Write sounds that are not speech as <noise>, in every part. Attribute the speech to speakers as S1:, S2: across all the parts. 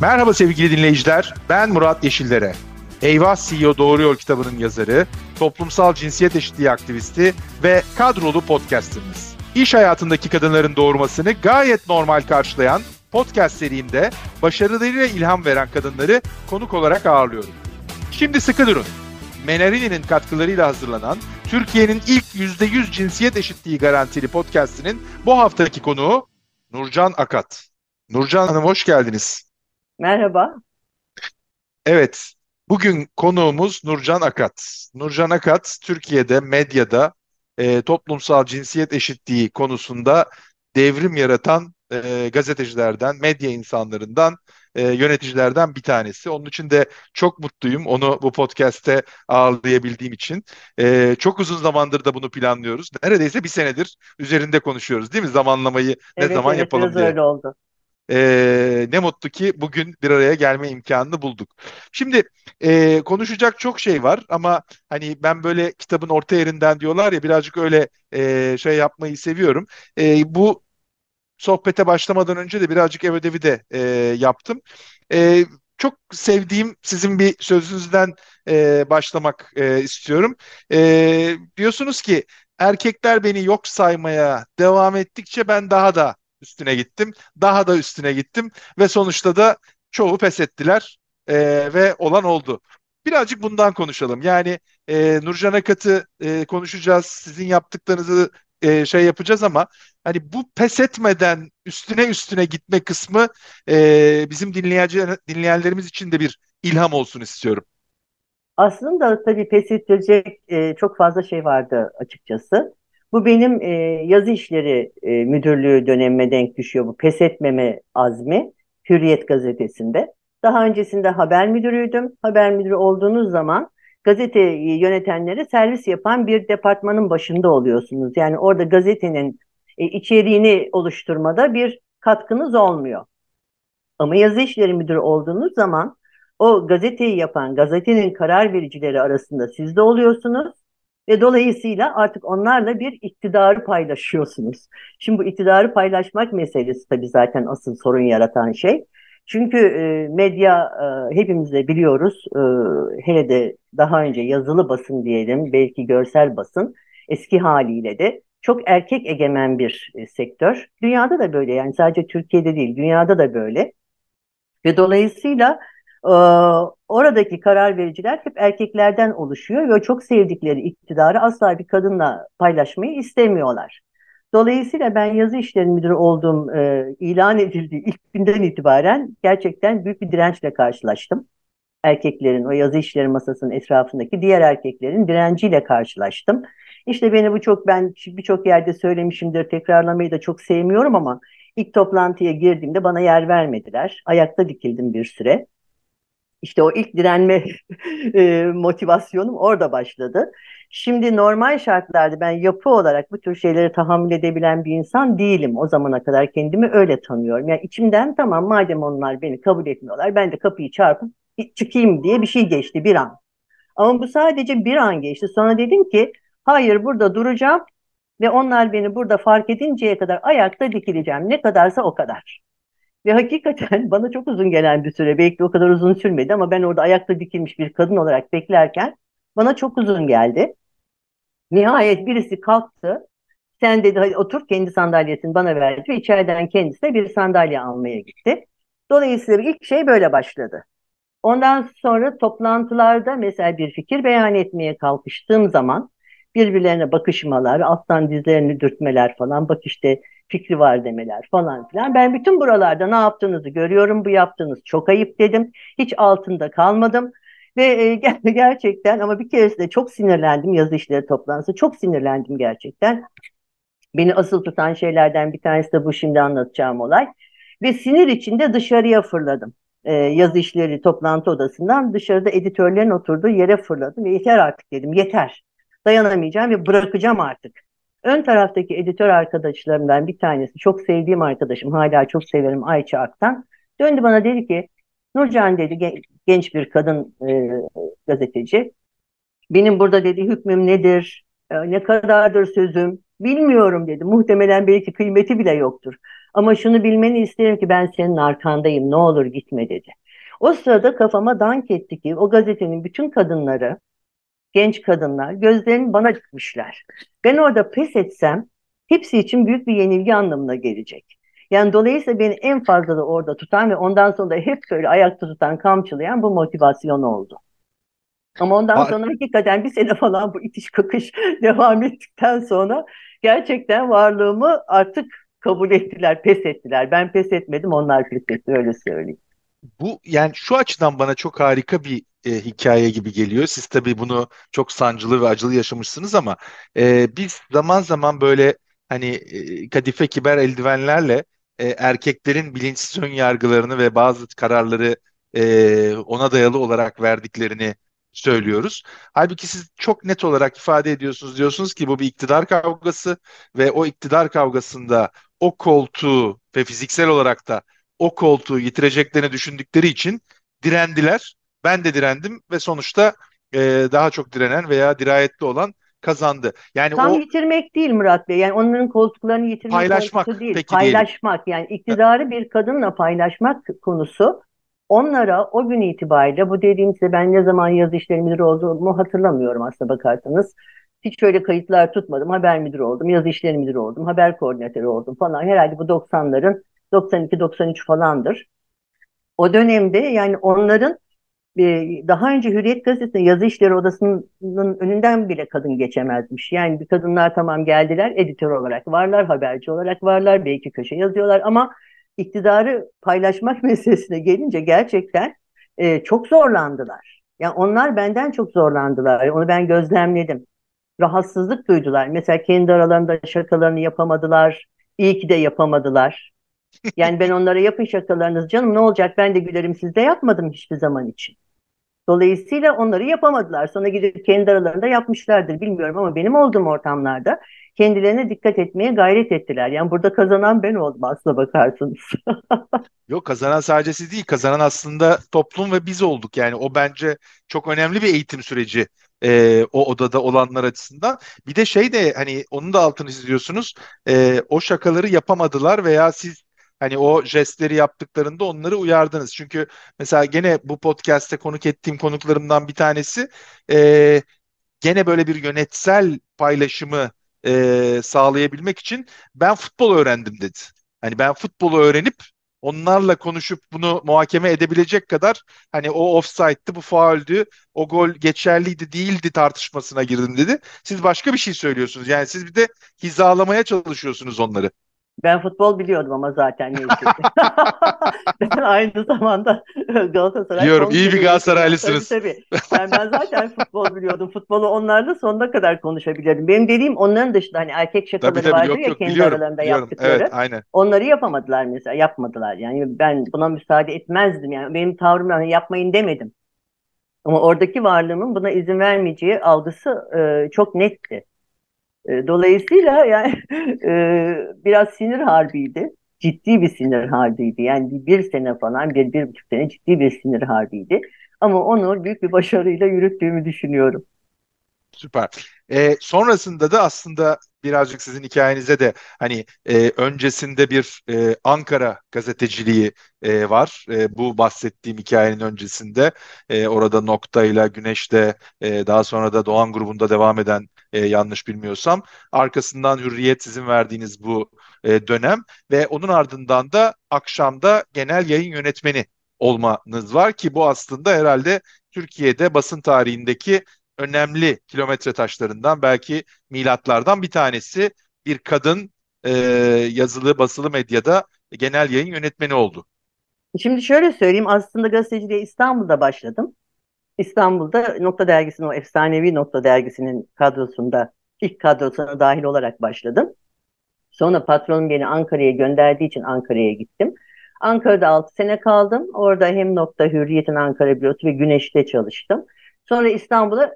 S1: Merhaba sevgili dinleyiciler, ben Murat Yeşillere. Eyvah CEO Doğru Yol kitabının yazarı, toplumsal cinsiyet eşitliği aktivisti ve kadrolu podcasterımız. İş hayatındaki kadınların doğurmasını gayet normal karşılayan podcast serimde başarılarıyla ilham veren kadınları konuk olarak ağırlıyorum. Şimdi sıkı durun. Menarini'nin katkılarıyla hazırlanan Türkiye'nin ilk %100 cinsiyet eşitliği garantili podcastinin bu haftaki konuğu Nurcan Akat. Nurcan Hanım hoş geldiniz.
S2: Merhaba.
S1: Evet, bugün konuğumuz Nurcan Akat. Nurcan Akat, Türkiye'de medyada e, toplumsal cinsiyet eşitliği konusunda devrim yaratan e, gazetecilerden, medya insanlarından, e, yöneticilerden bir tanesi. Onun için de çok mutluyum onu bu podcast'te ağırlayabildiğim için. E, çok uzun zamandır da bunu planlıyoruz. Neredeyse bir senedir üzerinde konuşuyoruz değil mi? Zamanlamayı
S2: Evet,
S1: ne zaman
S2: evet
S1: yapalım
S2: biraz
S1: diye.
S2: öyle oldu.
S1: Ee, ne mutlu ki bugün bir araya gelme imkanını bulduk. Şimdi e, konuşacak çok şey var ama hani ben böyle kitabın orta yerinden diyorlar ya birazcık öyle e, şey yapmayı seviyorum. E, bu sohbete başlamadan önce de birazcık ev ödevi de e, yaptım. E, çok sevdiğim sizin bir sözünüzden e, başlamak e, istiyorum. E, diyorsunuz ki erkekler beni yok saymaya devam ettikçe ben daha da üstüne gittim. Daha da üstüne gittim ve sonuçta da çoğu pes ettiler e, ve olan oldu. Birazcık bundan konuşalım. Yani e, Nurcan Akat'ı e, konuşacağız. Sizin yaptıklarınızı e, şey yapacağız ama hani bu pes etmeden üstüne üstüne gitme kısmı e, bizim dinleyici, dinleyenlerimiz için de bir ilham olsun istiyorum.
S2: Aslında tabii pes ettirecek e, çok fazla şey vardı açıkçası. Bu benim e, yazı işleri e, müdürlüğü dönemime denk düşüyor bu pes etmeme azmi Hürriyet gazetesinde. Daha öncesinde haber müdürüydüm. Haber müdürü olduğunuz zaman gazeteyi yönetenlere servis yapan bir departmanın başında oluyorsunuz. Yani orada gazetenin e, içeriğini oluşturmada bir katkınız olmuyor. Ama yazı işleri müdürü olduğunuz zaman o gazeteyi yapan gazetenin karar vericileri arasında siz de oluyorsunuz ve dolayısıyla artık onlarla bir iktidarı paylaşıyorsunuz. Şimdi bu iktidarı paylaşmak meselesi tabii zaten asıl sorun yaratan şey. Çünkü e, medya e, hepimiz de biliyoruz, e, hele de daha önce yazılı basın diyelim, belki görsel basın eski haliyle de çok erkek egemen bir sektör. Dünyada da böyle yani sadece Türkiye'de değil, dünyada da böyle. Ve dolayısıyla oradaki karar vericiler hep erkeklerden oluşuyor ve çok sevdikleri iktidarı asla bir kadınla paylaşmayı istemiyorlar. Dolayısıyla ben yazı işleri müdürü olduğum e, ilan edildiği ilk günden itibaren gerçekten büyük bir dirençle karşılaştım. Erkeklerin o yazı işleri masasının etrafındaki diğer erkeklerin direnciyle karşılaştım. İşte beni bu çok ben birçok yerde söylemişimdir tekrarlamayı da çok sevmiyorum ama ilk toplantıya girdiğimde bana yer vermediler. Ayakta dikildim bir süre. İşte o ilk direnme <laughs> e, motivasyonum orada başladı. Şimdi normal şartlarda ben yapı olarak bu tür şeyleri tahammül edebilen bir insan değilim. O zamana kadar kendimi öyle tanıyorum. Yani içimden tamam madem onlar beni kabul etmiyorlar ben de kapıyı çarpıp çıkayım diye bir şey geçti bir an. Ama bu sadece bir an geçti. Sonra dedim ki hayır burada duracağım ve onlar beni burada fark edinceye kadar ayakta dikileceğim. Ne kadarsa o kadar. Ve hakikaten <laughs> bana çok uzun gelen bir süre, belki o kadar uzun sürmedi ama ben orada ayakta dikilmiş bir kadın olarak beklerken bana çok uzun geldi. Nihayet birisi kalktı. Sen dedi hadi otur kendi sandalyesini bana verdi ve içeriden kendisi de bir sandalye almaya gitti. Dolayısıyla ilk şey böyle başladı. Ondan sonra toplantılarda mesela bir fikir beyan etmeye kalkıştığım zaman birbirlerine bakışmalar, alttan dizlerini dürtmeler falan, bak işte fikri var demeler falan filan. Ben bütün buralarda ne yaptığınızı görüyorum, bu yaptığınız çok ayıp dedim. Hiç altında kalmadım. Ve e, <laughs> gerçekten ama bir keresinde çok sinirlendim yazı işleri toplantısı. Çok sinirlendim gerçekten. Beni asıl tutan şeylerden bir tanesi de bu şimdi anlatacağım olay. Ve sinir içinde dışarıya fırladım. E, yazı işleri toplantı odasından dışarıda editörlerin oturduğu yere fırladım. Yeter artık dedim yeter. Dayanamayacağım ve bırakacağım artık. Ön taraftaki editör arkadaşlarımdan bir tanesi, çok sevdiğim arkadaşım, hala çok severim Ayça Aktan. Döndü bana dedi ki, Nurcan dedi genç bir kadın e, gazeteci. Benim burada dedi hükmüm nedir? E, ne kadardır sözüm? Bilmiyorum dedi. Muhtemelen belki kıymeti bile yoktur. Ama şunu bilmeni isterim ki ben senin arkandayım ne olur gitme dedi. O sırada kafama dank etti ki o gazetenin bütün kadınları, genç kadınlar gözlerini bana dikmişler. Ben orada pes etsem hepsi için büyük bir yenilgi anlamına gelecek. Yani dolayısıyla beni en fazla da orada tutan ve ondan sonra da hep böyle ayakta tutan, kamçılayan bu motivasyon oldu. Ama ondan sonra hakikaten bir sene falan bu itiş kakış <laughs> devam ettikten sonra gerçekten varlığımı artık kabul ettiler, pes ettiler. Ben pes etmedim, onlar pes etti öyle söyleyeyim.
S1: Bu yani şu açıdan bana çok harika bir e, hikaye gibi geliyor. Siz tabii bunu çok sancılı ve acılı yaşamışsınız ama e, biz zaman zaman böyle hani e, kadife kiber eldivenlerle e, erkeklerin bilinçsiz ön yargılarını ve bazı kararları e, ona dayalı olarak verdiklerini söylüyoruz. Halbuki siz çok net olarak ifade ediyorsunuz. Diyorsunuz ki bu bir iktidar kavgası ve o iktidar kavgasında o koltuğu ve fiziksel olarak da o koltuğu yitireceklerini düşündükleri için direndiler. Ben de direndim ve sonuçta e, daha çok direnen veya dirayetli olan kazandı.
S2: Yani Tam o yitirmek değil Murat Bey. Yani onların koltuklarını yitirmek
S1: paylaşmak
S2: değil. Peki paylaşmak diyelim. yani iktidarı bir kadınla paylaşmak konusu onlara o gün itibariyle bu dediğim size ben ne zaman yazı işleri müdürü olduğumu hatırlamıyorum aslında bakarsanız. Hiç öyle kayıtlar tutmadım. Haber müdürü oldum, yazı işleri müdürü oldum, haber koordinatörü oldum falan. Herhalde bu 90'ların 92-93 falandır. O dönemde yani onların e, daha önce Hürriyet Gazetesi'nde yazı işleri odasının önünden bile kadın geçemezmiş. Yani bir kadınlar tamam geldiler editör olarak varlar, haberci olarak varlar, belki köşe yazıyorlar ama iktidarı paylaşmak <laughs> meselesine gelince gerçekten e, çok zorlandılar. Yani onlar benden çok zorlandılar. Onu ben gözlemledim. Rahatsızlık duydular. Mesela kendi aralarında şakalarını yapamadılar. İyi ki de yapamadılar. Yani ben onlara yapın şakalarınız canım ne olacak ben de gülerim siz de yapmadım hiçbir zaman için. Dolayısıyla onları yapamadılar. Sonra gidip kendi aralarında yapmışlardır bilmiyorum ama benim olduğum ortamlarda kendilerine dikkat etmeye gayret ettiler. Yani burada kazanan ben oldum aslına bakarsınız. <laughs>
S1: Yok kazanan sadece siz değil kazanan aslında toplum ve biz olduk. Yani o bence çok önemli bir eğitim süreci e, o odada olanlar açısından. Bir de şey de hani onun da altını çiziyorsunuz. E, o şakaları yapamadılar veya siz hani o jestleri yaptıklarında onları uyardınız. Çünkü mesela gene bu podcast'te konuk ettiğim konuklarımdan bir tanesi e, gene böyle bir yönetsel paylaşımı e, sağlayabilmek için ben futbol öğrendim dedi. Hani ben futbolu öğrenip onlarla konuşup bunu muhakeme edebilecek kadar hani o offside'dı bu fauldü o gol geçerliydi değildi tartışmasına girdim dedi. Siz başka bir şey söylüyorsunuz. Yani siz bir de hizalamaya çalışıyorsunuz onları.
S2: Ben futbol biliyordum ama zaten neyse. <laughs> ben aynı zamanda Galatasaray.
S1: Biliyorum iyi bir Galatasaraylısınız.
S2: Tabii, tabii. Ben, ben zaten futbol biliyordum. Futbolu onlarla sonuna kadar konuşabilirdim. Benim dediğim onların dışında hani erkek şakaları tabii, tabii, vardır yok, ya yok, kendi biliyorum, aralarında biliyorum. yaptıkları. Evet, aynen. Onları yapamadılar mesela. Yapmadılar. Yani ben buna müsaade etmezdim. Yani benim tavrım yani yapmayın demedim. Ama oradaki varlığımın buna izin vermeyeceği algısı e, çok netti. E, dolayısıyla <laughs> yani e, biraz sinir harbiydi. Ciddi bir sinir harbiydi. Yani bir sene falan, bir, bir buçuk sene ciddi bir sinir harbiydi. Ama onu büyük bir başarıyla yürüttüğümü düşünüyorum.
S1: Süper. E, sonrasında da aslında birazcık sizin hikayenize de hani e, öncesinde bir e, Ankara gazeteciliği e, var. E, bu bahsettiğim hikayenin öncesinde e, orada Nokta'yla Güneş'te e, daha sonra da Doğan grubunda devam eden e, yanlış bilmiyorsam arkasından Hürriyet sizin verdiğiniz bu e, dönem ve onun ardından da akşamda genel yayın yönetmeni olmanız var ki bu aslında herhalde Türkiye'de basın tarihindeki önemli kilometre taşlarından belki milatlardan bir tanesi bir kadın e, yazılı basılı medyada genel yayın yönetmeni oldu.
S2: Şimdi şöyle söyleyeyim aslında gazeteciliğe İstanbul'da başladım. İstanbul'da Nokta Dergisi'nin o efsanevi Nokta Dergisi'nin kadrosunda ilk kadrosuna dahil olarak başladım. Sonra patronum beni Ankara'ya gönderdiği için Ankara'ya gittim. Ankara'da 6 sene kaldım. Orada hem Nokta Hürriyet'in Ankara bürosu ve Güneş'te çalıştım. Sonra İstanbul'a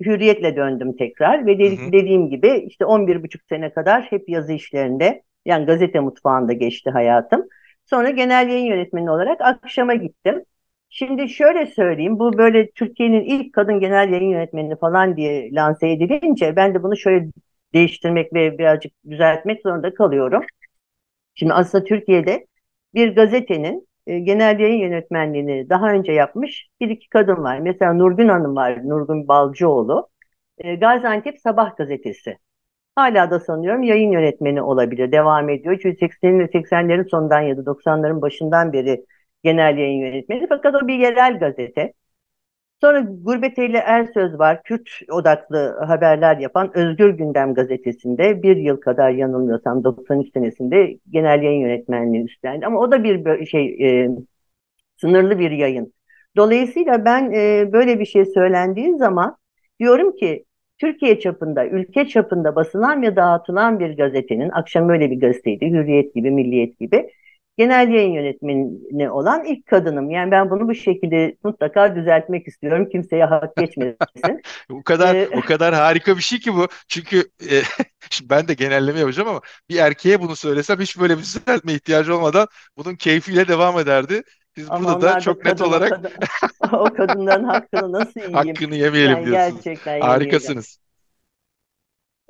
S2: hürriyetle döndüm tekrar ve dedik, hı hı. dediğim gibi işte 11 buçuk sene kadar hep yazı işlerinde yani gazete mutfağında geçti hayatım. Sonra genel yayın yönetmeni olarak akşama gittim. Şimdi şöyle söyleyeyim bu böyle Türkiye'nin ilk kadın genel yayın yönetmeni falan diye lanse edilince ben de bunu şöyle değiştirmek ve birazcık düzeltmek zorunda kalıyorum. Şimdi aslında Türkiye'de bir gazetenin e, genel yayın yönetmenliğini daha önce yapmış bir iki kadın var. Mesela Nurgün Hanım var, Nurgün Balcıoğlu. E, Gaziantep Sabah gazetesi. Hala da sanıyorum yayın yönetmeni olabilir, devam ediyor. Çünkü 80'lerin 80'lerin sonundan ya da 90'ların başından beri genel yayın yönetmeni. Fakat o bir yerel gazete. Sonra Gurbet ile Ersöz var. Kürt odaklı haberler yapan Özgür Gündem gazetesinde bir yıl kadar yanılmıyorsam 93 senesinde genel yayın yönetmenliği üstlendi. Ama o da bir şey e, sınırlı bir yayın. Dolayısıyla ben e, böyle bir şey söylendiği zaman diyorum ki Türkiye çapında, ülke çapında basılan ve dağıtılan bir gazetenin, akşam öyle bir gazeteydi, Hürriyet gibi, Milliyet gibi, genel yayın yönetmeni olan ilk kadınım. Yani ben bunu bu şekilde mutlaka düzeltmek istiyorum. Kimseye hak geçmesin. <laughs>
S1: o kadar ee, o kadar harika bir şey ki bu. Çünkü e, <laughs> ben de genelleme yapacağım ama bir erkeğe bunu söylesem hiç böyle bir düzeltme ihtiyacı olmadan bunun keyfiyle devam ederdi. Biz ama burada da çok net olarak <laughs>
S2: o, kadın, o kadından hakkını nasıl yiyeyim?
S1: Hakkını yemeyelim yani diyorsunuz. Gerçekten Harikasınız.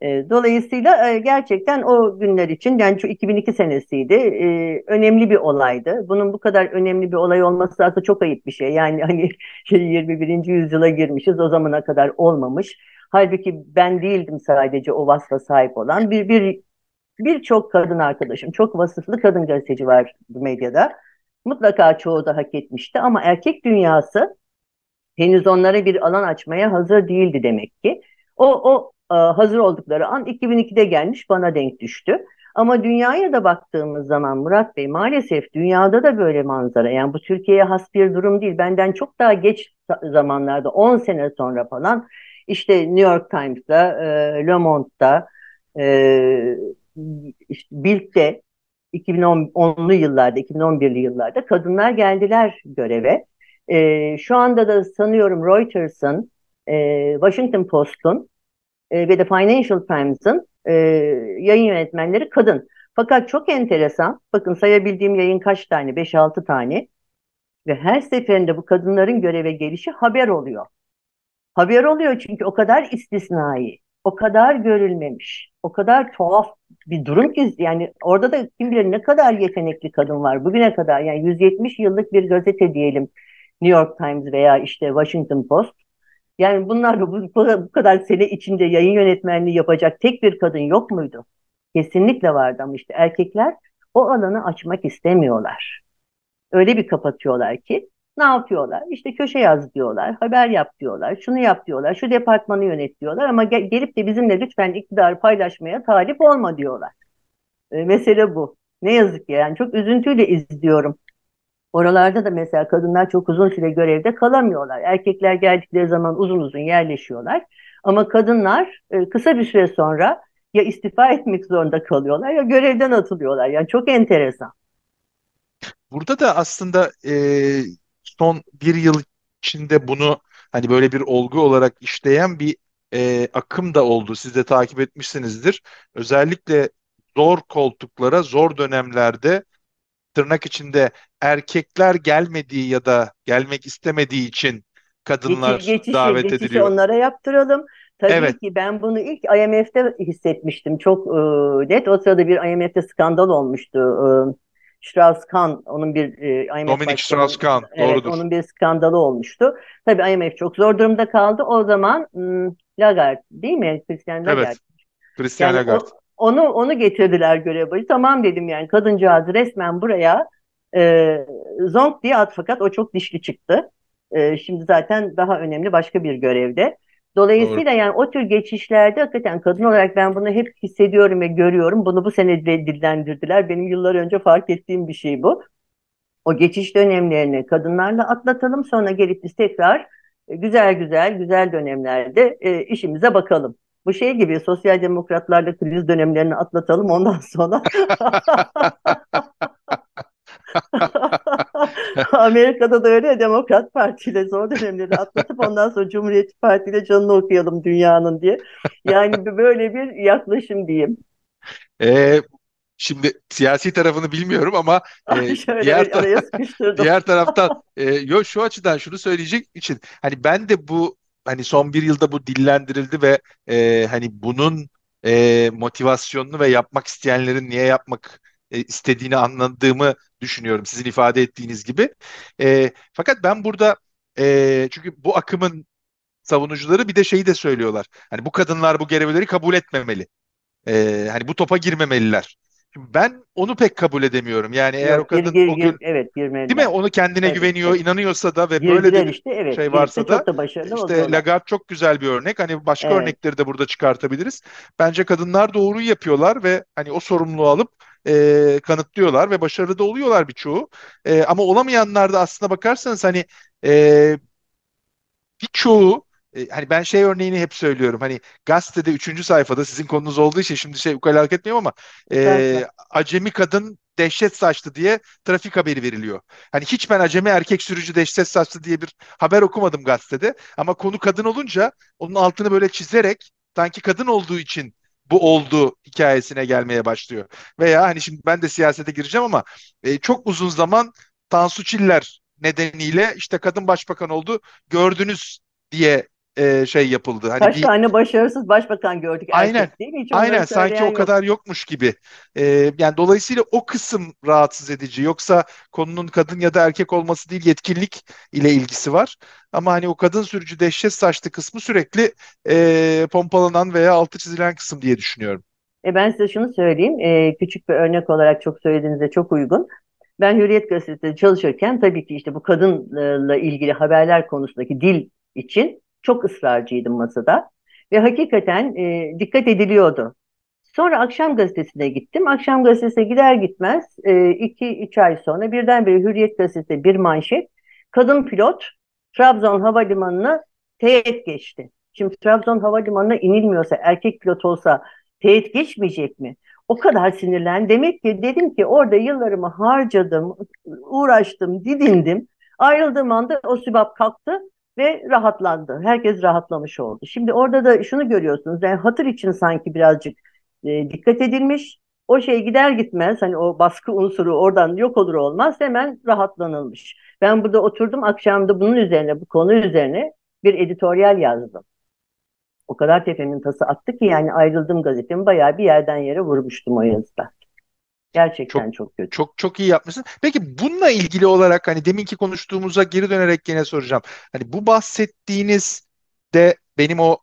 S2: E, dolayısıyla e, gerçekten o günler için yani şu 2002 senesiydi. E, önemli bir olaydı. Bunun bu kadar önemli bir olay olması aslında çok ayıp bir şey. Yani hani <laughs> 21. yüzyıla girmişiz. O zamana kadar olmamış. Halbuki ben değildim sadece o vasfa sahip olan. Bir bir birçok kadın arkadaşım, çok vasıflı kadın gazeteci var medyada. Mutlaka çoğu da hak etmişti ama erkek dünyası henüz onlara bir alan açmaya hazır değildi demek ki. O, o hazır oldukları an 2002'de gelmiş bana denk düştü. Ama dünyaya da baktığımız zaman Murat Bey maalesef dünyada da böyle manzara. Yani bu Türkiye'ye has bir durum değil. Benden çok daha geç zamanlarda 10 sene sonra falan işte New York Times'da, e, Le Monde'da, e, işte Bild'de 2010'lu yıllarda, 2011'li yıllarda kadınlar geldiler göreve. E, şu anda da sanıyorum Reuters'ın, e, Washington Post'un e, ve de Financial Times'ın e, yayın yönetmenleri kadın. Fakat çok enteresan, bakın sayabildiğim yayın kaç tane? 5-6 tane. Ve her seferinde bu kadınların göreve gelişi haber oluyor. Haber oluyor çünkü o kadar istisnai, o kadar görülmemiş, o kadar tuhaf bir durum ki yani orada da kim bilir ne kadar yetenekli kadın var bugüne kadar yani 170 yıllık bir gazete diyelim New York Times veya işte Washington Post yani bunlar bu, bu kadar sene içinde yayın yönetmenliği yapacak tek bir kadın yok muydu? Kesinlikle vardı ama işte erkekler o alanı açmak istemiyorlar. Öyle bir kapatıyorlar ki ne yapıyorlar? İşte köşe yaz diyorlar, haber yap diyorlar, şunu yap diyorlar, şu departmanı yönet diyorlar ama gel, gelip de bizimle lütfen iktidarı paylaşmaya talip olma diyorlar. E, mesele bu. Ne yazık ki yani çok üzüntüyle izliyorum. Oralarda da mesela kadınlar çok uzun süre görevde kalamıyorlar. Erkekler geldikleri zaman uzun uzun yerleşiyorlar. Ama kadınlar e, kısa bir süre sonra ya istifa etmek zorunda kalıyorlar ya görevden atılıyorlar. Yani çok enteresan.
S1: Burada da aslında e, son bir yıl içinde bunu hani böyle bir olgu olarak işleyen bir e, akım da oldu. Siz de takip etmişsinizdir. Özellikle zor koltuklara, zor dönemlerde tırnak içinde erkekler gelmediği ya da gelmek istemediği için kadınlar
S2: Geçi, geçişi,
S1: davet
S2: geçişi
S1: ediliyor.
S2: onlara yaptıralım. Tabii
S1: Evet.
S2: ki ben bunu ilk IMF'de hissetmiştim çok e, net. O sırada bir IMF'de skandal olmuştu. E, Strauss-Kahn onun bir e, IMF
S1: Dominic Strauss-Kahn
S2: evet,
S1: doğrudur.
S2: onun bir skandalı olmuştu. Tabii IMF çok zor durumda kaldı. O zaman hmm, Lagarde değil mi? Christian Lagarde.
S1: Evet. Christian
S2: Yani
S1: Lagarde.
S2: o, onu onu getirdiler görev boyu. Tamam dedim yani kadıncağızı resmen buraya e, zonk diye at fakat o çok dişli çıktı. E, şimdi zaten daha önemli başka bir görevde. Dolayısıyla
S1: Doğru.
S2: yani o tür geçişlerde hakikaten kadın olarak ben bunu hep hissediyorum ve görüyorum. Bunu bu sene de dillendirdiler. Benim yıllar önce fark ettiğim bir şey bu. O geçiş dönemlerini kadınlarla atlatalım sonra gelip biz tekrar e, güzel güzel güzel dönemlerde e, işimize bakalım. Bu şey gibi sosyal demokratlarla kriz dönemlerini atlatalım ondan sonra <laughs> Amerika'da da öyle Demokrat Parti ile zor dönemleri atlatıp ondan sonra Cumhuriyetçi Parti ile canını okuyalım dünyanın diye. Yani böyle bir yaklaşım diyeyim.
S1: Ee, şimdi siyasi tarafını bilmiyorum ama e,
S2: Şöyle
S1: diğer ta- <laughs> diğer taraftan e, yo şu açıdan şunu söyleyecek için hani ben de bu hani son bir yılda bu dillendirildi ve e, hani bunun e, motivasyonunu ve yapmak isteyenlerin niye yapmak e, istediğini anladığımı düşünüyorum sizin ifade ettiğiniz gibi. E, fakat ben burada e, çünkü bu akımın savunucuları bir de şeyi de söylüyorlar. Hani bu kadınlar bu görevleri kabul etmemeli. E, hani bu topa girmemeliler. Ben onu pek kabul edemiyorum. Yani eğer
S2: Yok,
S1: o kadın
S2: gir, gir,
S1: o gün
S2: evet
S1: değil mi? Onu kendine
S2: Evet,
S1: güveniyor,
S2: evet.
S1: inanıyorsa da ve
S2: Girdiler
S1: böyle de bir
S2: işte evet.
S1: şey varsa da işte. Lagarde çok güzel bir örnek. Hani başka
S2: Evet.
S1: örnekleri de burada çıkartabiliriz. Bence kadınlar doğruyu yapıyorlar ve hani o sorumluluğu alıp e, kanıtlıyorlar ve başarılı da oluyorlar birçoğu. E, ama olamayanlar da aslına bakarsanız hani e, birçoğu e, hani ben şey örneğini hep söylüyorum. Hani gazetede üçüncü sayfada sizin konunuz olduğu için şimdi şey ukalalık etmiyorum ama e, acemi kadın dehşet saçtı diye trafik haberi veriliyor. Hani hiç ben acemi erkek sürücü dehşet saçtı diye bir haber okumadım gazetede. Ama konu kadın olunca onun altını böyle çizerek sanki kadın olduğu için bu oldu hikayesine gelmeye başlıyor. Veya hani şimdi ben de siyasete gireceğim ama e, çok uzun zaman Tansu Çiller nedeniyle işte kadın başbakan oldu gördünüz diye e, şey yapıldı. Hani
S2: Kaç
S1: bir
S2: tane başarısız başbakan gördük
S1: aynen
S2: erkek değil mi? Hiç
S1: aynen sanki o
S2: yok.
S1: kadar yokmuş gibi. E, yani dolayısıyla o kısım rahatsız edici. Yoksa konunun kadın ya da erkek olması değil yetkinlik ile ilgisi var. Ama hani o kadın sürücü dehşet saçlı kısmı sürekli e, pompalanan veya altı çizilen kısım diye düşünüyorum.
S2: E ben size şunu söyleyeyim. e, küçük bir örnek olarak çok söylediğinizde çok uygun. Ben Hürriyet Gazetesi'nde çalışırken tabii ki işte bu kadınla ilgili haberler konusundaki dil için çok ısrarcıydım masada. Ve hakikaten e, dikkat ediliyordu. Sonra Akşam Gazetesi'ne gittim. Akşam Gazetesi'ne gider gitmez e, iki üç ay sonra birdenbire Hürriyet Gazetesi'nde bir manşet. Kadın pilot Trabzon Havalimanı'na teğet geçti. Şimdi Trabzon Havalimanı'na inilmiyorsa erkek pilot olsa teğet geçmeyecek mi? O kadar sinirlen. Demek ki dedim ki orada yıllarımı harcadım, uğraştım, didindim. Ayrıldığım anda o sübap kalktı ve rahatlandı. Herkes rahatlamış oldu. Şimdi orada da şunu görüyorsunuz. Yani hatır için sanki birazcık e, dikkat edilmiş. O şey gider gitmez hani o baskı unsuru oradan yok olur olmaz hemen rahatlanılmış. Ben burada oturdum akşamda bunun üzerine bu konu üzerine bir editoryal yazdım. O kadar tepemin tası attı ki yani ayrıldım gazetemi bayağı bir yerden yere vurmuştum o yazıda. Gerçekten
S1: Çok
S2: çok kötü.
S1: çok çok iyi yapmışsın. Peki bununla ilgili olarak hani deminki konuştuğumuza geri dönerek gene soracağım. Hani bu bahsettiğiniz de benim o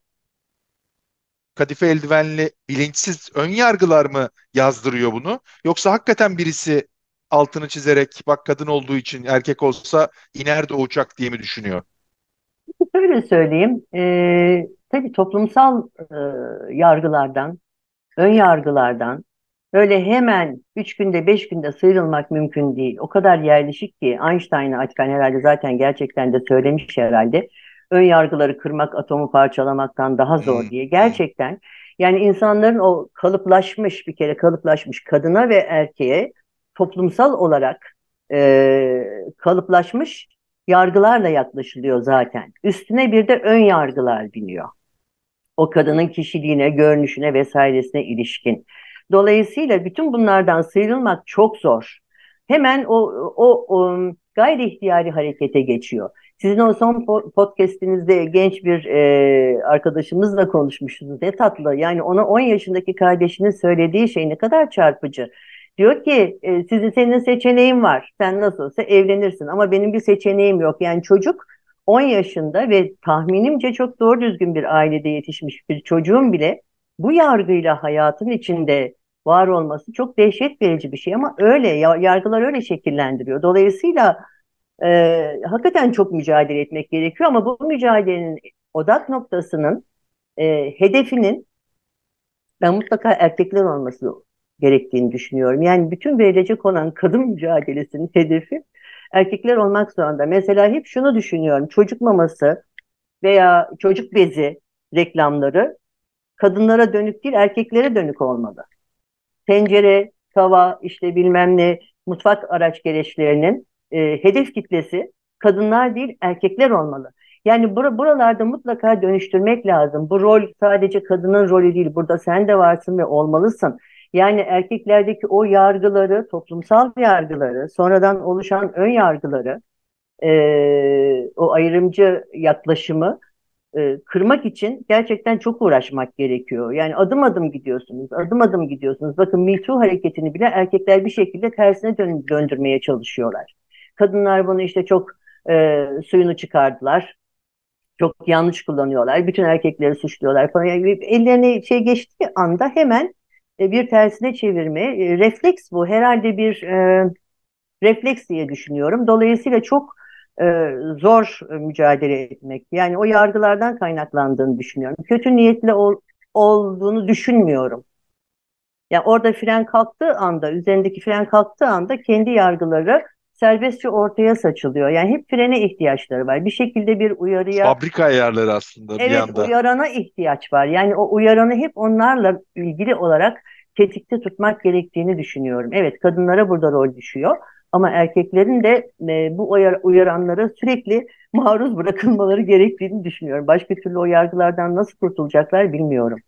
S1: kadife eldivenli bilinçsiz ön yargılar mı yazdırıyor bunu? Yoksa hakikaten birisi altını çizerek bak kadın olduğu için erkek olsa iner de uçak diye mi düşünüyor?
S2: Şöyle söyleyeyim, e, tabii toplumsal e, yargılardan, ön yargılardan böyle hemen üç günde beş günde sıyrılmak mümkün değil. O kadar yerleşik ki Einstein'ı açıkçası herhalde zaten gerçekten de söylemiş herhalde. Ön yargıları kırmak atomu parçalamaktan daha zor
S1: Hmm,
S2: diye. Gerçekten yani insanların o kalıplaşmış bir kere kalıplaşmış kadına ve erkeğe toplumsal olarak e, kalıplaşmış yargılarla yaklaşılıyor zaten. Üstüne bir de ön yargılar biniyor. O kadının kişiliğine, görünüşüne vesairesine ilişkin. Dolayısıyla bütün bunlardan sıyrılmak çok zor. Hemen o, o, o gayri ihtiyari harekete geçiyor. Sizin o son po- podcastinizde genç bir e, arkadaşımızla konuşmuştunuz. Ne tatlı. Yani ona 10 yaşındaki kardeşinin söylediği şey ne kadar çarpıcı. Diyor ki e, sizin senin seçeneğin var. Sen nasıl olsa evlenirsin ama benim bir seçeneğim yok. Yani çocuk 10 yaşında ve tahminimce çok doğru düzgün bir ailede yetişmiş bir çocuğun bile bu yargıyla hayatın içinde var olması çok dehşet verici bir şey ama öyle ya- yargılar öyle şekillendiriyor. Dolayısıyla e, hakikaten çok mücadele etmek gerekiyor ama bu mücadelenin odak noktasının e, hedefinin ben mutlaka erkekler olması gerektiğini düşünüyorum. Yani bütün verilecek olan kadın mücadelesinin hedefi erkekler olmak zorunda. Mesela hep şunu düşünüyorum. Çocuk maması veya çocuk bezi reklamları kadınlara dönük değil erkeklere dönük olmalı. Tencere, tava, işte bilmem ne mutfak araç gereçlerinin e, hedef kitlesi kadınlar değil erkekler olmalı. Yani bura- buralarda mutlaka dönüştürmek lazım. Bu rol sadece kadının rolü değil. Burada sen de varsın ve olmalısın. Yani erkeklerdeki o yargıları, toplumsal yargıları, sonradan oluşan ön yargıları, e, o ayrımcı yaklaşımı e, kırmak için gerçekten çok uğraşmak gerekiyor. Yani adım adım gidiyorsunuz, adım adım gidiyorsunuz. Bakın Me hareketini bile erkekler bir şekilde tersine dön döndürmeye çalışıyorlar. Kadınlar bunu işte çok e, suyunu çıkardılar. Çok yanlış kullanıyorlar. Bütün erkekleri suçluyorlar falan. Yani ellerine şey geçtiği anda hemen e, bir tersine çevirme. E, refleks bu. Herhalde bir e, refleks diye düşünüyorum. Dolayısıyla çok e, zor mücadele etmek. Yani o yargılardan kaynaklandığını düşünüyorum. Kötü niyetli ol, olduğunu düşünmüyorum. Yani orada fren kalktığı anda, üzerindeki fren kalktığı anda kendi yargıları serbestçe ortaya saçılıyor. Yani hep frene ihtiyaçları var. Bir şekilde bir uyarıya...
S1: Fabrika ayarları aslında
S2: evet,
S1: bir anda.
S2: Evet uyarana ihtiyaç var. Yani o uyaranı hep onlarla ilgili olarak tetikte tutmak gerektiğini düşünüyorum. Evet kadınlara burada rol düşüyor. Ama erkeklerin de e, bu uyar, uyaranlara sürekli maruz bırakılmaları gerektiğini düşünüyorum. Başka türlü o yargılardan nasıl kurtulacaklar bilmiyorum.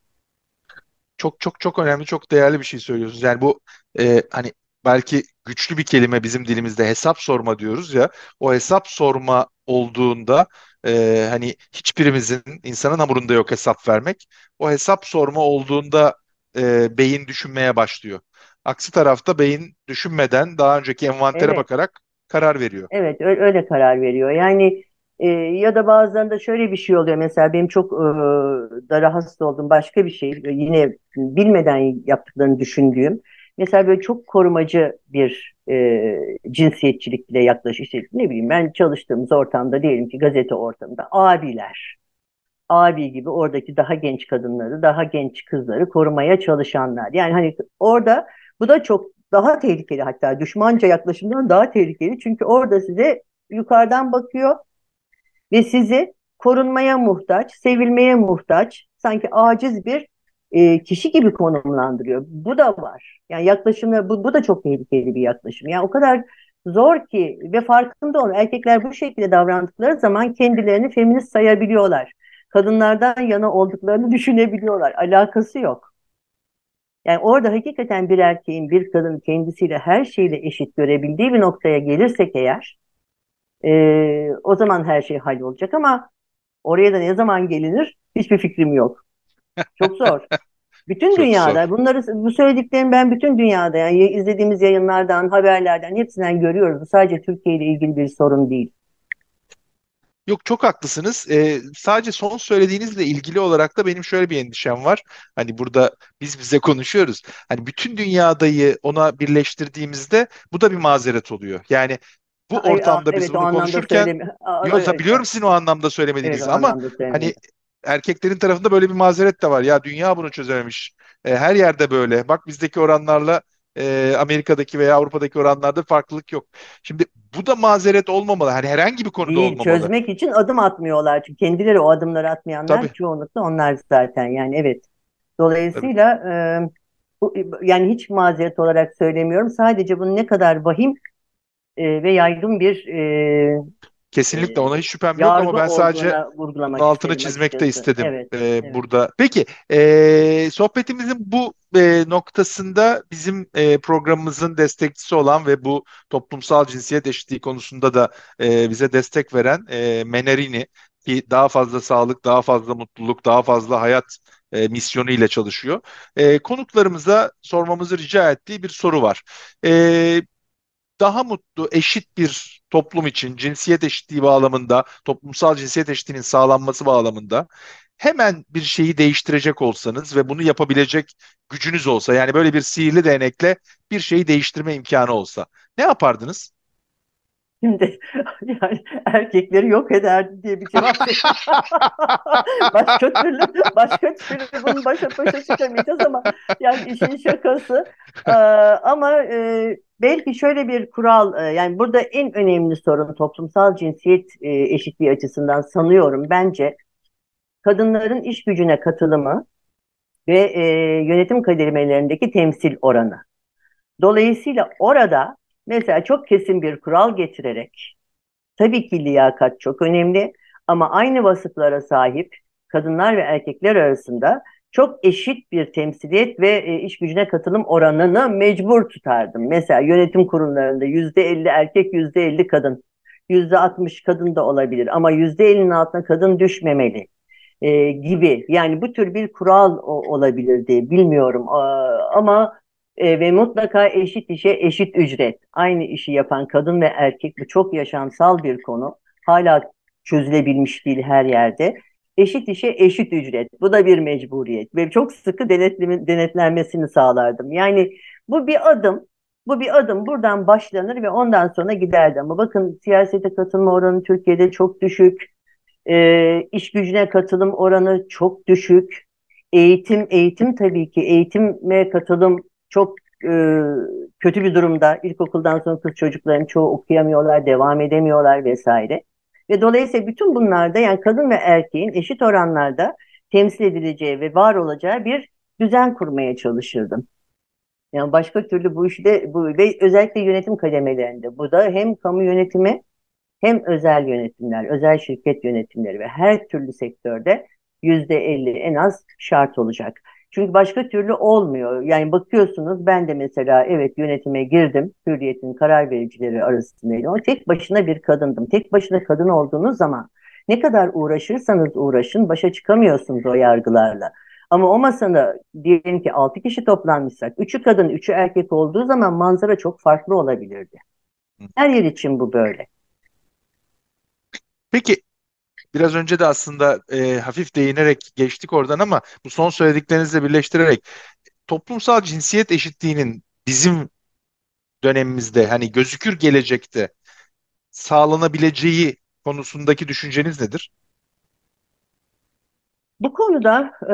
S1: Çok çok çok önemli, çok değerli bir şey söylüyorsunuz. Yani bu e, hani belki güçlü bir kelime bizim dilimizde hesap sorma diyoruz ya. O hesap sorma olduğunda e, hani hiçbirimizin insanın hamurunda yok hesap vermek. O hesap sorma olduğunda e, beyin düşünmeye başlıyor. Aksi tarafta beyin düşünmeden daha önceki envantere
S2: Evet.
S1: bakarak karar veriyor.
S2: Evet öyle, karar veriyor. Yani e, ya da bazılarında şöyle bir şey oluyor. Mesela benim çok e, da rahatsız olduğum başka bir şey. Yine bilmeden yaptıklarını düşündüğüm. Mesela böyle çok korumacı bir e, cinsiyetçilikle yaklaşıyor. İşte ne bileyim ben çalıştığımız ortamda diyelim ki gazete ortamında abiler. Abi gibi oradaki daha genç kadınları, daha genç kızları korumaya çalışanlar. Yani hani orada bu da çok daha tehlikeli hatta düşmanca yaklaşımdan daha tehlikeli. Çünkü orada size yukarıdan bakıyor ve sizi korunmaya muhtaç, sevilmeye muhtaç, sanki aciz bir e, kişi gibi konumlandırıyor. Bu da var. Yani yaklaşımlar bu, bu da çok tehlikeli bir yaklaşım. Yani o kadar zor ki ve farkında olun. Erkekler bu şekilde davrandıkları zaman kendilerini feminist sayabiliyorlar. Kadınlardan yana olduklarını <laughs> düşünebiliyorlar. Alakası yok. Yani orada hakikaten bir erkeğin bir kadın kendisiyle her şeyle eşit görebildiği bir noktaya gelirsek eğer e, o zaman her şey hallolacak ama oraya da ne zaman gelinir hiçbir fikrim yok. Çok zor. <laughs> Bütün
S1: Çok
S2: dünyada
S1: zor.
S2: bunları bu söylediklerimi ben bütün dünyada yani izlediğimiz yayınlardan, haberlerden hepsinden görüyoruz. Bu sadece Türkiye ile ilgili bir sorun değil.
S1: Yok çok haklısınız. Ee, sadece son söylediğinizle ilgili olarak da benim şöyle bir endişem var. Hani burada biz bize konuşuyoruz. Hani bütün dünyadayı ona birleştirdiğimizde bu da bir mazeret oluyor. Yani bu
S2: Ay,
S1: ortamda biz
S2: evet
S1: bunu konuşurken.
S2: Aa,
S1: Yo,
S2: evet,
S1: biliyorum sizin o anlamda
S2: evet
S1: söylemediğinizi
S2: o
S1: ama hani erkeklerin tarafında böyle bir mazeret de var. Ya dünya bunu çözememiş. E, her yerde böyle. Bak bizdeki oranlarla e, Amerika'daki veya Avrupa'daki oranlarda farklılık yok. Şimdi bu da mazeret olmamalı. Hani herhangi bir konuda
S2: Değil,
S1: olmamalı.
S2: çözmek için adım atmıyorlar. Çünkü kendileri o adımları atmayanlar
S1: Tabii,
S2: çoğunlukla onlar zaten. Yani evet.
S1: tabii.
S2: Dolayısıyla e, bu, yani hiç mazeret olarak söylemiyorum. Sadece bunun ne kadar vahim e, ve yaygın bir e,
S1: Kesinlikle ona hiç şüphem yok ama ben sadece altını
S2: istedim
S1: çizmek de
S2: açıkçası.
S1: istedim
S2: Evet,
S1: e,
S2: evet.
S1: burada. Peki e, sohbetimizin bu e, noktasında bizim e, programımızın destekçisi olan ve bu toplumsal cinsiyet eşitliği konusunda da e, bize destek veren e, Menerini ki daha fazla sağlık, daha fazla mutluluk, daha fazla hayat e, misyonu ile çalışıyor. E, konuklarımıza sormamızı rica ettiği bir soru var. E, daha mutlu, eşit bir toplum için cinsiyet eşitliği bağlamında, toplumsal cinsiyet eşitliğinin sağlanması bağlamında hemen bir şeyi değiştirecek olsanız ve bunu yapabilecek gücünüz olsa, yani böyle bir sihirli değnekle bir şeyi değiştirme imkanı olsa, ne yapardınız?
S2: Şimdi <laughs> yani erkekleri yok ederdi diye bir cevap. <laughs> Başka türlü başka türlü bunun başa başa çıkamayacağız ama yani işin şakası. Ee, ama e, belki şöyle bir kural e, yani burada en önemli sorun toplumsal cinsiyet e, eşitliği açısından sanıyorum bence kadınların iş gücüne katılımı ve e, yönetim kademelerindeki temsil oranı. Dolayısıyla orada mesela çok kesin bir kural getirerek tabii ki liyakat çok önemli ama aynı vasıflara sahip kadınlar ve erkekler arasında çok eşit bir temsiliyet ve e, iş gücüne katılım oranını mecbur tutardım. Mesela yönetim kurumlarında yüzde elli erkek, yüzde elli kadın, yüzde altmış kadın da olabilir ama yüzde ellinin altına kadın düşmemeli. e, gibi. Yani bu tür bir kural o, olabilirdi bilmiyorum ama e, ve mutlaka eşit işe eşit ücret. Aynı işi yapan kadın ve erkek bu çok yaşamsal bir konu. Hala çözülebilmiş değil her yerde. Eşit işe eşit ücret. Bu da bir mecburiyet ve çok sıkı denetlenmesini sağlardım. Yani bu bir adım bu bir adım buradan başlanır ve ondan sonra giderdi. Ama bakın siyasete katılma oranı Türkiye'de çok düşük. E, iş gücüne katılım oranı çok düşük. Eğitim, eğitim tabii ki eğitime katılım çok e, kötü bir durumda. İlkokuldan sonra kız çocukların çoğu okuyamıyorlar, devam edemiyorlar vesaire. Ve dolayısıyla bütün bunlarda yani kadın ve erkeğin eşit oranlarda temsil edileceği ve var olacağı bir düzen kurmaya çalışırdım. Yani başka türlü bu işte bu ve özellikle yönetim kademelerinde bu da hem kamu yönetimi hem özel yönetimler, özel şirket yönetimleri ve her türlü sektörde yüzde elli en az şart olacak. Çünkü başka türlü olmuyor. Yani bakıyorsunuz ben de mesela evet yönetime girdim. Hürriyet'in karar vericileri arasındaydım ama tek başına bir kadındım. Tek başına kadın olduğunuz zaman ne kadar uğraşırsanız uğraşın başa çıkamıyorsunuz o yargılarla. Ama o masada diyelim ki 6 kişi toplanmışsak, 3'ü kadın, 3'ü erkek olduğu zaman manzara çok farklı olabilirdi. Her yer için bu böyle.
S1: Peki biraz önce de aslında e, hafif değinerek geçtik oradan ama bu son söylediklerinizle birleştirerek toplumsal cinsiyet eşitliğinin bizim dönemimizde hani gözükür gelecekte sağlanabileceği konusundaki düşünceniz nedir?
S2: Bu konuda e,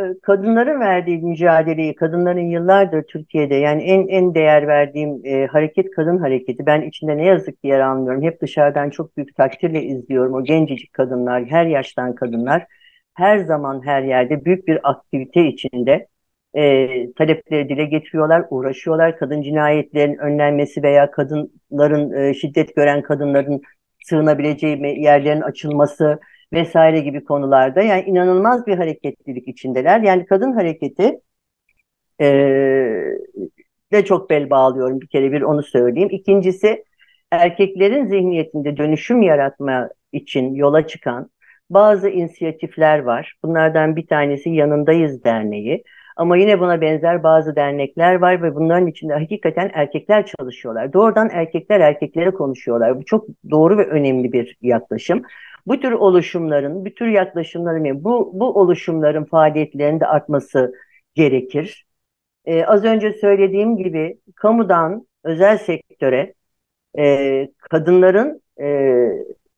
S2: e, kadınların verdiği mücadeleyi, kadınların yıllardır Türkiye'de yani en en değer verdiğim e, hareket kadın hareketi. Ben içinde ne yazık ki yer almıyorum. Hep dışarıdan çok büyük takdirle izliyorum. O gencecik kadınlar, her yaştan kadınlar her zaman her yerde büyük bir aktivite içinde e, talepleri dile getiriyorlar, uğraşıyorlar. Kadın cinayetlerin önlenmesi veya kadınların e, şiddet gören kadınların sığınabileceği yerlerin açılması vesaire gibi konularda yani inanılmaz bir hareketlilik içindeler. Yani kadın hareketi e, de çok bel bağlıyorum bir kere bir onu söyleyeyim. İkincisi erkeklerin zihniyetinde dönüşüm yaratma için yola çıkan bazı inisiyatifler var. Bunlardan bir tanesi Yanındayız Derneği. Ama yine buna benzer bazı dernekler var ve bunların içinde hakikaten erkekler çalışıyorlar. Doğrudan erkekler erkeklere konuşuyorlar. Bu çok doğru ve önemli bir yaklaşım. Bu tür oluşumların, bu tür yaklaşımların, bu, bu oluşumların faaliyetlerinin de artması gerekir. Ee, az önce söylediğim gibi kamudan özel sektöre e, kadınların e,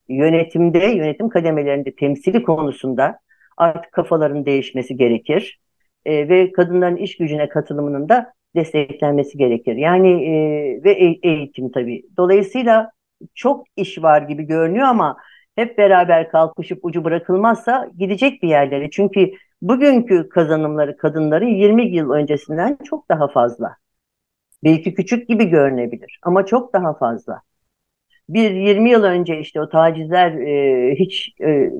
S2: yönetimde, yönetim kademelerinde temsili konusunda artık kafaların değişmesi gerekir. E, ve kadınların iş gücüne katılımının da desteklenmesi gerekir. Yani e, ve e, eğitim tabii. Dolayısıyla çok iş var gibi görünüyor ama hep beraber kalkışıp ucu bırakılmazsa gidecek bir yerlere. Çünkü bugünkü kazanımları kadınların 20 yıl öncesinden çok daha fazla. Belki küçük gibi görünebilir ama çok daha fazla. Bir 20 yıl önce işte o tacizler e, hiç e,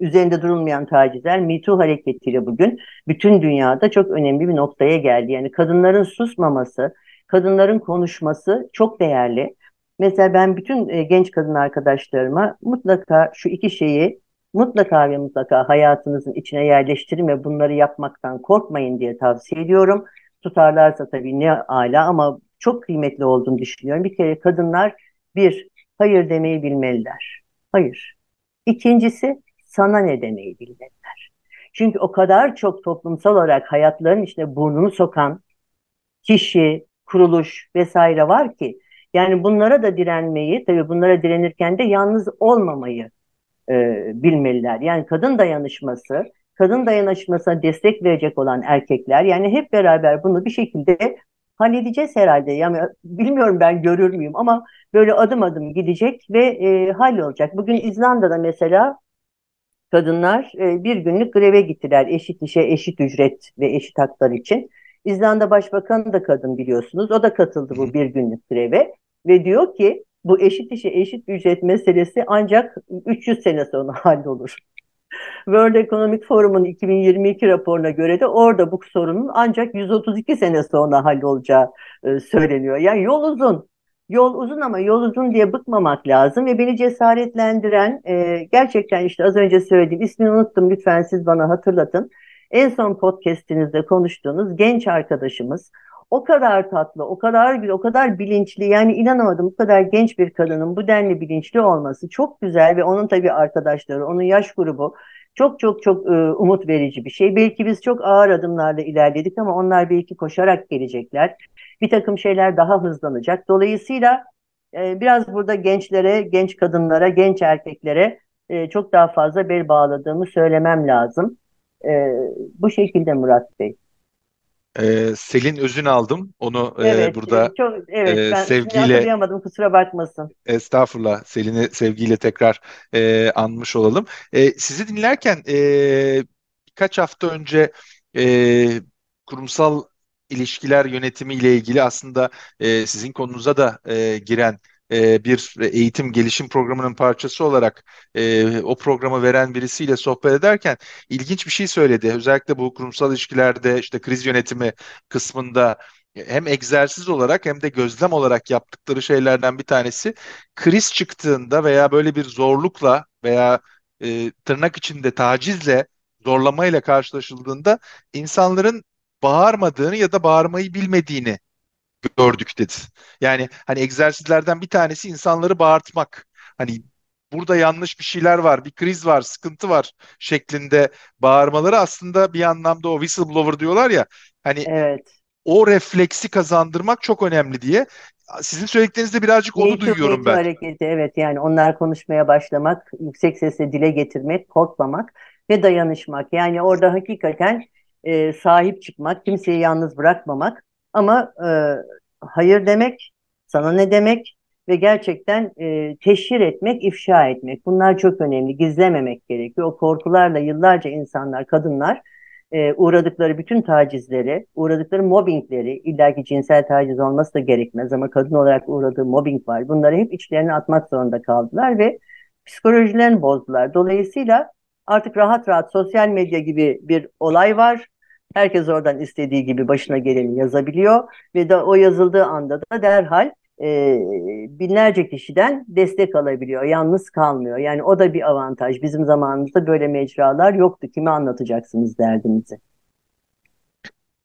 S2: üzerinde durulmayan tacizler Me Too hareketiyle bugün bütün dünyada çok önemli bir noktaya geldi. Yani kadınların susmaması, kadınların konuşması çok değerli. Mesela ben bütün e, genç kadın arkadaşlarıma mutlaka şu iki şeyi mutlaka ve mutlaka hayatınızın içine yerleştirin ve bunları yapmaktan korkmayın diye tavsiye ediyorum. Tutarlarsa tabii ne ala ama çok kıymetli olduğunu düşünüyorum. Bir kere kadınlar bir, hayır demeyi bilmeliler. Hayır. İkincisi sana ne demeyi bilmeliler. Çünkü o kadar çok toplumsal olarak hayatların içine burnunu sokan kişi, kuruluş vesaire var ki yani bunlara da direnmeyi, tabii bunlara direnirken de yalnız olmamayı e, bilmeliler. Yani kadın dayanışması, kadın dayanışmasına destek verecek olan erkekler, yani hep beraber bunu bir şekilde halledeceğiz herhalde. Yani bilmiyorum ben görür müyüm ama böyle adım adım gidecek ve e, hallolacak. Bugün İzlanda'da mesela kadınlar e, bir günlük greve gittiler eşit işe, eşit ücret ve eşit haklar için. İzlanda Başbakanı da kadın biliyorsunuz. O da katıldı bu bir günlük greve ve diyor ki bu eşit işe eşit ücret meselesi ancak 300 sene sonra <laughs> hallolur. World Economic Forum'un 2022 raporuna göre de orada bu sorunun ancak 132 sene sonra hallolacağı e, söyleniyor. Yani yol uzun. Yol uzun ama yol uzun diye bıkmamak lazım ve beni cesaretlendiren e, gerçekten işte az önce söylediğim ismini unuttum lütfen siz bana hatırlatın. En son podcastinizde konuştuğunuz genç arkadaşımız o kadar tatlı, o kadar güzel, o kadar bilinçli. Yani inanamadım bu kadar genç bir kadının bu denli bilinçli olması çok güzel ve onun tabii arkadaşları, onun yaş grubu çok çok çok e, umut verici bir şey. Belki biz çok ağır adımlarla ilerledik ama onlar belki koşarak gelecekler. Bir takım şeyler daha hızlanacak. Dolayısıyla e, biraz burada gençlere, genç kadınlara, genç erkeklere e, çok daha fazla bel bağladığımı söylemem lazım. E, bu şekilde Murat Bey.
S1: Ee, Selin Özün aldım. Onu e, evet, burada
S2: çok, evet, e, ben sevgiyle kusura bakmasın.
S1: Estağfurullah. Selin'i sevgiyle tekrar e, anmış olalım. E, sizi dinlerken e, birkaç hafta önce e, kurumsal ilişkiler yönetimi ile ilgili aslında e, sizin konunuza da e, giren e, bir eğitim gelişim programının parçası olarak e, o programı veren birisiyle sohbet ederken ilginç bir şey söyledi. Özellikle bu kurumsal ilişkilerde işte kriz yönetimi kısmında hem egzersiz olarak hem de gözlem olarak yaptıkları şeylerden bir tanesi kriz çıktığında veya böyle bir zorlukla veya e, tırnak içinde tacizle zorlamayla karşılaşıldığında insanların bağırmadığını ya da bağırmayı bilmediğini gördük dedi. Yani hani egzersizlerden bir tanesi insanları bağırtmak. Hani burada yanlış bir şeyler var, bir kriz var, sıkıntı var şeklinde bağırmaları aslında bir anlamda o whistleblower diyorlar ya hani evet. o refleksi kazandırmak çok önemli diye. Sizin söylediklerinizde birazcık onu Nature duyuyorum ben.
S2: hareketi evet yani onlar konuşmaya başlamak, yüksek sesle dile getirmek, korkmamak ve dayanışmak. Yani orada hakikaten e, sahip çıkmak, kimseyi yalnız bırakmamak ama e, hayır demek, sana ne demek ve gerçekten e, teşhir etmek, ifşa etmek. Bunlar çok önemli. Gizlememek gerekiyor. O korkularla yıllarca insanlar, kadınlar e, uğradıkları bütün tacizleri, uğradıkları mobbingleri, illaki cinsel taciz olması da gerekmez ama kadın olarak uğradığı mobbing var. Bunları hep içlerine atmak zorunda kaldılar ve psikolojilerini bozdular. Dolayısıyla artık rahat rahat sosyal medya gibi bir olay var. Herkes oradan istediği gibi başına geleni yazabiliyor ve de o yazıldığı anda da derhal e, binlerce kişiden destek alabiliyor. Yalnız kalmıyor. Yani o da bir avantaj. Bizim zamanımızda böyle mecralar yoktu. Kime anlatacaksınız derdinizi?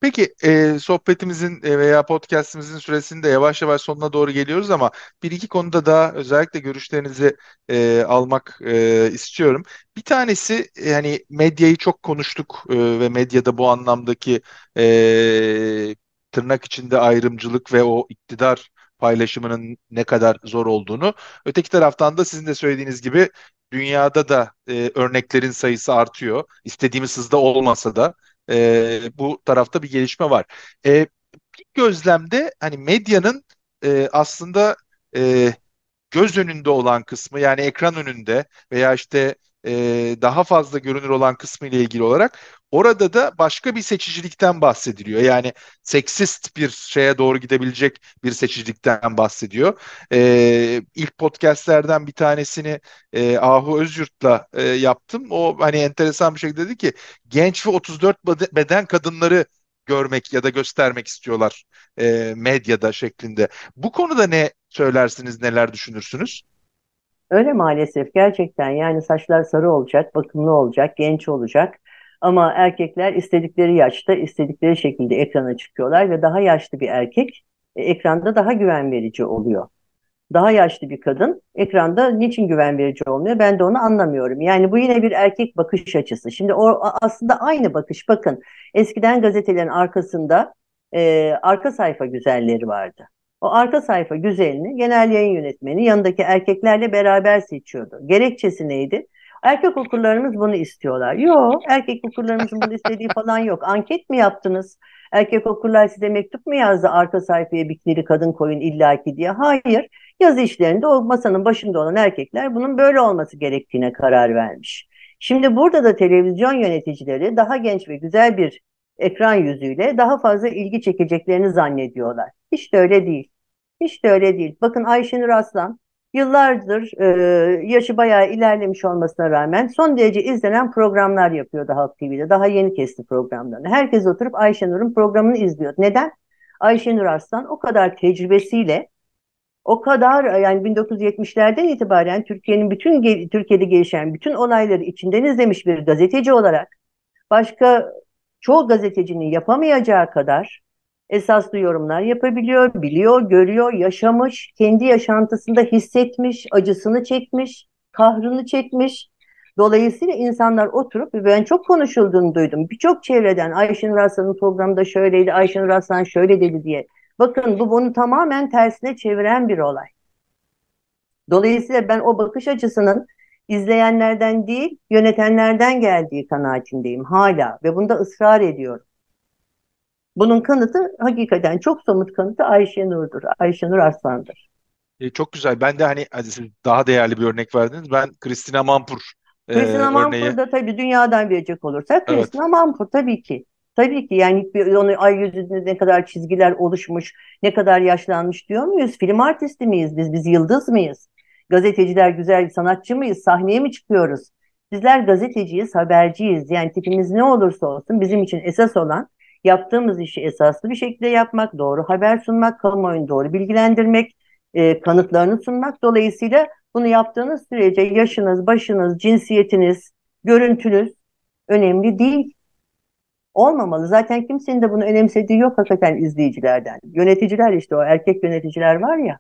S1: Peki e, sohbetimizin veya podcastimizin süresinde yavaş yavaş sonuna doğru geliyoruz ama bir iki konuda daha özellikle görüşlerinizi e, almak e, istiyorum. Bir tanesi yani medyayı çok konuştuk e, ve medyada bu anlamdaki e, tırnak içinde ayrımcılık ve o iktidar paylaşımının ne kadar zor olduğunu. Öteki taraftan da sizin de söylediğiniz gibi dünyada da e, örneklerin sayısı artıyor. İstediğimiz hızda olmasa da e, bu tarafta bir gelişme var. E, bir gözlemde hani medyanın e, aslında e, göz önünde olan kısmı yani ekran önünde veya işte e, daha fazla görünür olan kısmı ile ilgili olarak orada da başka bir seçicilikten bahsediliyor. Yani seksist bir şeye doğru gidebilecek bir seçicilikten bahsediyor. E, ilk podcastlerden bir tanesini e, Ahu Özyurt'la e, yaptım. O hani enteresan bir şekilde dedi ki genç ve 34 beden kadınları görmek ya da göstermek istiyorlar e, medyada şeklinde. Bu konuda ne söylersiniz, neler düşünürsünüz?
S2: Öyle maalesef gerçekten yani saçlar sarı olacak, bakımlı olacak, genç olacak. Ama erkekler istedikleri yaşta, istedikleri şekilde ekrana çıkıyorlar ve daha yaşlı bir erkek e, ekranda daha güven verici oluyor. Daha yaşlı bir kadın ekranda niçin güven verici olmuyor? Ben de onu anlamıyorum. Yani bu yine bir erkek bakış açısı. Şimdi o aslında aynı bakış. Bakın eskiden gazetelerin arkasında e, arka sayfa güzelleri vardı. O arka sayfa güzelini genel yayın yönetmeni yanındaki erkeklerle beraber seçiyordu. Gerekçesi neydi? Erkek okurlarımız bunu istiyorlar. Yok, erkek okurlarımızın bunu istediği falan yok. Anket mi yaptınız? Erkek okurlar size mektup mu yazdı arka sayfaya bikinili kadın koyun illaki diye? Hayır. Yazı işlerinde o masanın başında olan erkekler bunun böyle olması gerektiğine karar vermiş. Şimdi burada da televizyon yöneticileri daha genç ve güzel bir ekran yüzüyle daha fazla ilgi çekeceklerini zannediyorlar. Hiç de öyle değil. Hiç de öyle değil. Bakın Ayşenur Aslan yıllardır e, yaşı bayağı ilerlemiş olmasına rağmen son derece izlenen programlar yapıyordu Halk TV'de. Daha yeni kesti programlarını. Herkes oturup Ayşenur'un programını izliyor. Neden? Ayşenur Arslan o kadar tecrübesiyle O kadar yani 1970'lerden itibaren Türkiye'nin bütün Türkiye'de gelişen bütün olayları içinden izlemiş bir gazeteci olarak başka çoğu gazetecinin yapamayacağı kadar esaslı yorumlar yapabiliyor, biliyor, görüyor, yaşamış, kendi yaşantısında hissetmiş, acısını çekmiş, kahrını çekmiş. Dolayısıyla insanlar oturup ben çok konuşulduğunu duydum. Birçok çevreden Ayşenur Aslan'ın programında şöyleydi, Ayşenur Aslan şöyle dedi diye. Bakın bu bunu tamamen tersine çeviren bir olay. Dolayısıyla ben o bakış açısının izleyenlerden değil, yönetenlerden geldiği kanaatindeyim hala ve bunda ısrar ediyorum. Bunun kanıtı hakikaten çok somut kanıtı Ayşenur'dur. Ayşenur Arslan'dır.
S1: E, çok güzel. Ben de hani daha değerli bir örnek verdiniz. Ben Christina Mampur
S2: e, Christina Mampur da tabii dünyadan verecek olursak evet. Christina Mampur tabii ki. Tabii ki yani onu ay yüzünde ne kadar çizgiler oluşmuş, ne kadar yaşlanmış diyor muyuz? Film artisti miyiz biz? Biz yıldız mıyız? Gazeteciler güzel sanatçı mıyız? Sahneye mi çıkıyoruz? Bizler gazeteciyiz, haberciyiz. Yani tipimiz ne olursa olsun bizim için esas olan yaptığımız işi esaslı bir şekilde yapmak, doğru haber sunmak, kamuoyunu doğru bilgilendirmek, e, kanıtlarını sunmak. Dolayısıyla bunu yaptığınız sürece yaşınız, başınız, cinsiyetiniz, görüntünüz önemli değil. Olmamalı. Zaten kimsenin de bunu önemsediği yok hakikaten izleyicilerden. Yöneticiler işte o erkek yöneticiler var ya.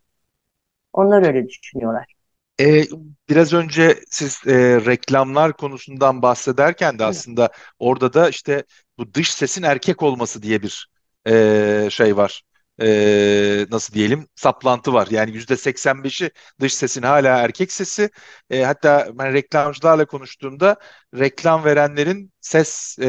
S2: Onlar öyle düşünüyorlar.
S1: E, biraz önce siz e, reklamlar konusundan bahsederken de aslında orada da işte bu dış sesin erkek olması diye bir e, şey var. E, nasıl diyelim saplantı var. Yani yüzde 85'i dış sesin hala erkek sesi. E, hatta ben reklamcılarla konuştuğumda reklam verenlerin ses e,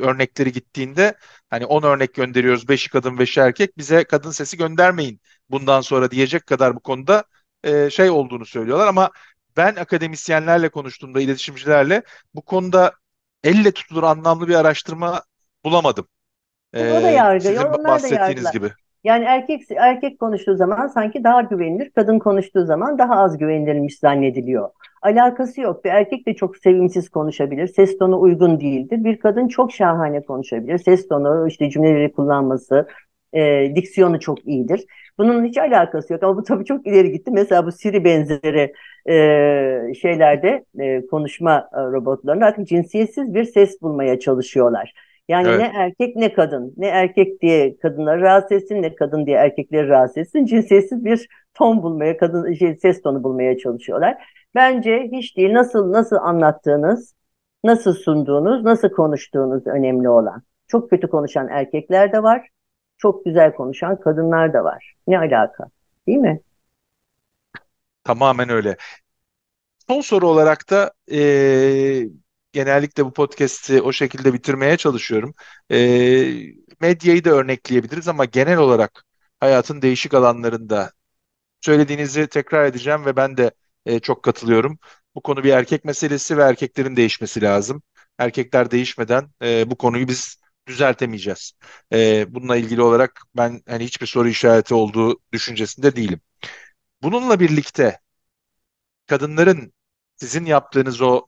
S1: örnekleri gittiğinde hani 10 örnek gönderiyoruz 5'i kadın 5'i erkek bize kadın sesi göndermeyin bundan sonra diyecek kadar bu konuda e, şey olduğunu söylüyorlar ama ben akademisyenlerle konuştuğumda iletişimcilerle bu konuda elle tutulur anlamlı bir araştırma bulamadım.
S2: o da yargı. Sizin Onlar bahsettiğiniz gibi. Yani erkek erkek konuştuğu zaman sanki daha güvenilir, kadın konuştuğu zaman daha az güvenilirmiş zannediliyor. Alakası yok. Bir erkek de çok sevimsiz konuşabilir. Ses tonu uygun değildir. Bir kadın çok şahane konuşabilir. Ses tonu, işte cümleleri kullanması, e, diksiyonu çok iyidir. Bunun hiç alakası yok ama bu tabii çok ileri gitti. Mesela bu Siri benzeri e, şeylerde e, konuşma e, robotlarında artık cinsiyetsiz bir ses bulmaya çalışıyorlar. Yani evet. ne erkek ne kadın, ne erkek diye kadınları rahatsız etsin, ne kadın diye erkekleri rahatsız etsin. Cinsiyetsiz bir ton bulmaya, kadın şey, ses tonu bulmaya çalışıyorlar. Bence hiç değil nasıl nasıl anlattığınız, nasıl sunduğunuz, nasıl konuştuğunuz önemli olan. Çok kötü konuşan erkekler de var çok güzel konuşan kadınlar da var. Ne alaka? Değil mi?
S1: Tamamen öyle. Son soru olarak da e, genellikle bu podcast'i o şekilde bitirmeye çalışıyorum. E, medyayı da örnekleyebiliriz ama genel olarak hayatın değişik alanlarında söylediğinizi tekrar edeceğim ve ben de e, çok katılıyorum. Bu konu bir erkek meselesi ve erkeklerin değişmesi lazım. Erkekler değişmeden e, bu konuyu biz düzeltemeyeceğiz. E, bununla ilgili olarak ben hani hiçbir soru işareti olduğu düşüncesinde değilim. Bununla birlikte kadınların sizin yaptığınız o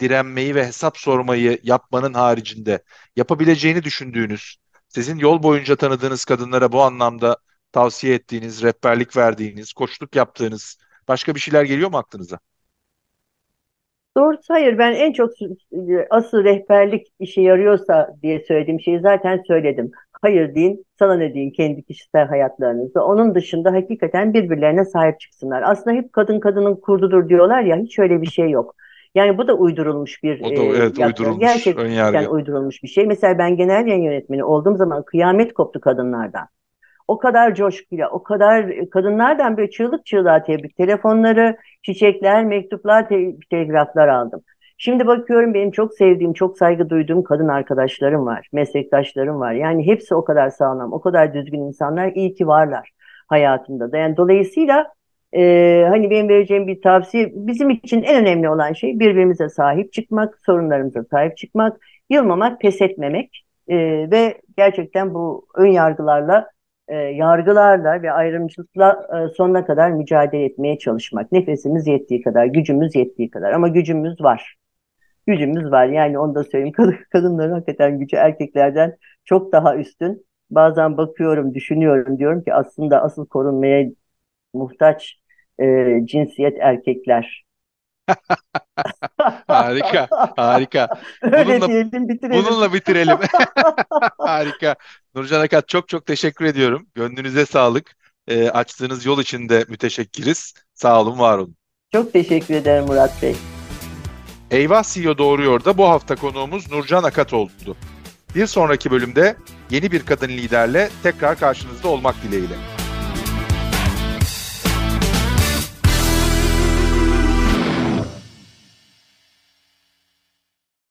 S1: direnmeyi ve hesap sormayı yapmanın haricinde yapabileceğini düşündüğünüz, sizin yol boyunca tanıdığınız kadınlara bu anlamda tavsiye ettiğiniz, rehberlik verdiğiniz, koçluk yaptığınız başka bir şeyler geliyor mu aklınıza?
S2: Doğrusu hayır ben en çok asıl rehberlik işe yarıyorsa diye söylediğim şeyi zaten söyledim. Hayır deyin, sana ne deyin kendi kişisel hayatlarınızda. Onun dışında hakikaten birbirlerine sahip çıksınlar. Aslında hep kadın kadının kurdudur diyorlar ya hiç öyle bir şey yok. Yani bu da uydurulmuş bir
S1: o da, evet, e, uydurulmuş,
S2: gerçekten uydurulmuş bir şey. Mesela ben genel yayın yönetmeni olduğum zaman kıyamet koptu kadınlardan o kadar coşkuyla, o kadar e, kadınlardan böyle çığlık çığlığa tebrik, telefonları, çiçekler, mektuplar, te telgraflar aldım. Şimdi bakıyorum benim çok sevdiğim, çok saygı duyduğum kadın arkadaşlarım var, meslektaşlarım var. Yani hepsi o kadar sağlam, o kadar düzgün insanlar, iyi ki varlar hayatımda da. Yani dolayısıyla e, hani benim vereceğim bir tavsiye, bizim için en önemli olan şey birbirimize sahip çıkmak, sorunlarımıza sahip çıkmak, yılmamak, pes etmemek e, ve gerçekten bu ön yargılarla e, yargılarla ve ayrımcılıkla e, sonuna kadar mücadele etmeye çalışmak. Nefesimiz yettiği kadar, gücümüz yettiği kadar ama gücümüz var. Gücümüz var yani onu da söyleyeyim. <laughs> Kad kadınların hakikaten gücü erkeklerden çok daha üstün. Bazen bakıyorum, düşünüyorum diyorum ki aslında asıl korunmaya muhtaç e, cinsiyet erkekler. <laughs>
S1: harika, harika.
S2: Öyle
S1: Bununla,
S2: diyelim bitirelim.
S1: Bununla bitirelim. <laughs> harika. Nurcan Akat çok çok teşekkür ediyorum. Gönlünüze sağlık. E, açtığınız yol için de müteşekkiriz. Sağ olun, var olun.
S2: Çok teşekkür ederim Murat Bey.
S1: Eyvah CEO Doğruyor da bu hafta konuğumuz Nurcan Akat oldu. Bir sonraki bölümde yeni bir kadın liderle tekrar karşınızda olmak dileğiyle.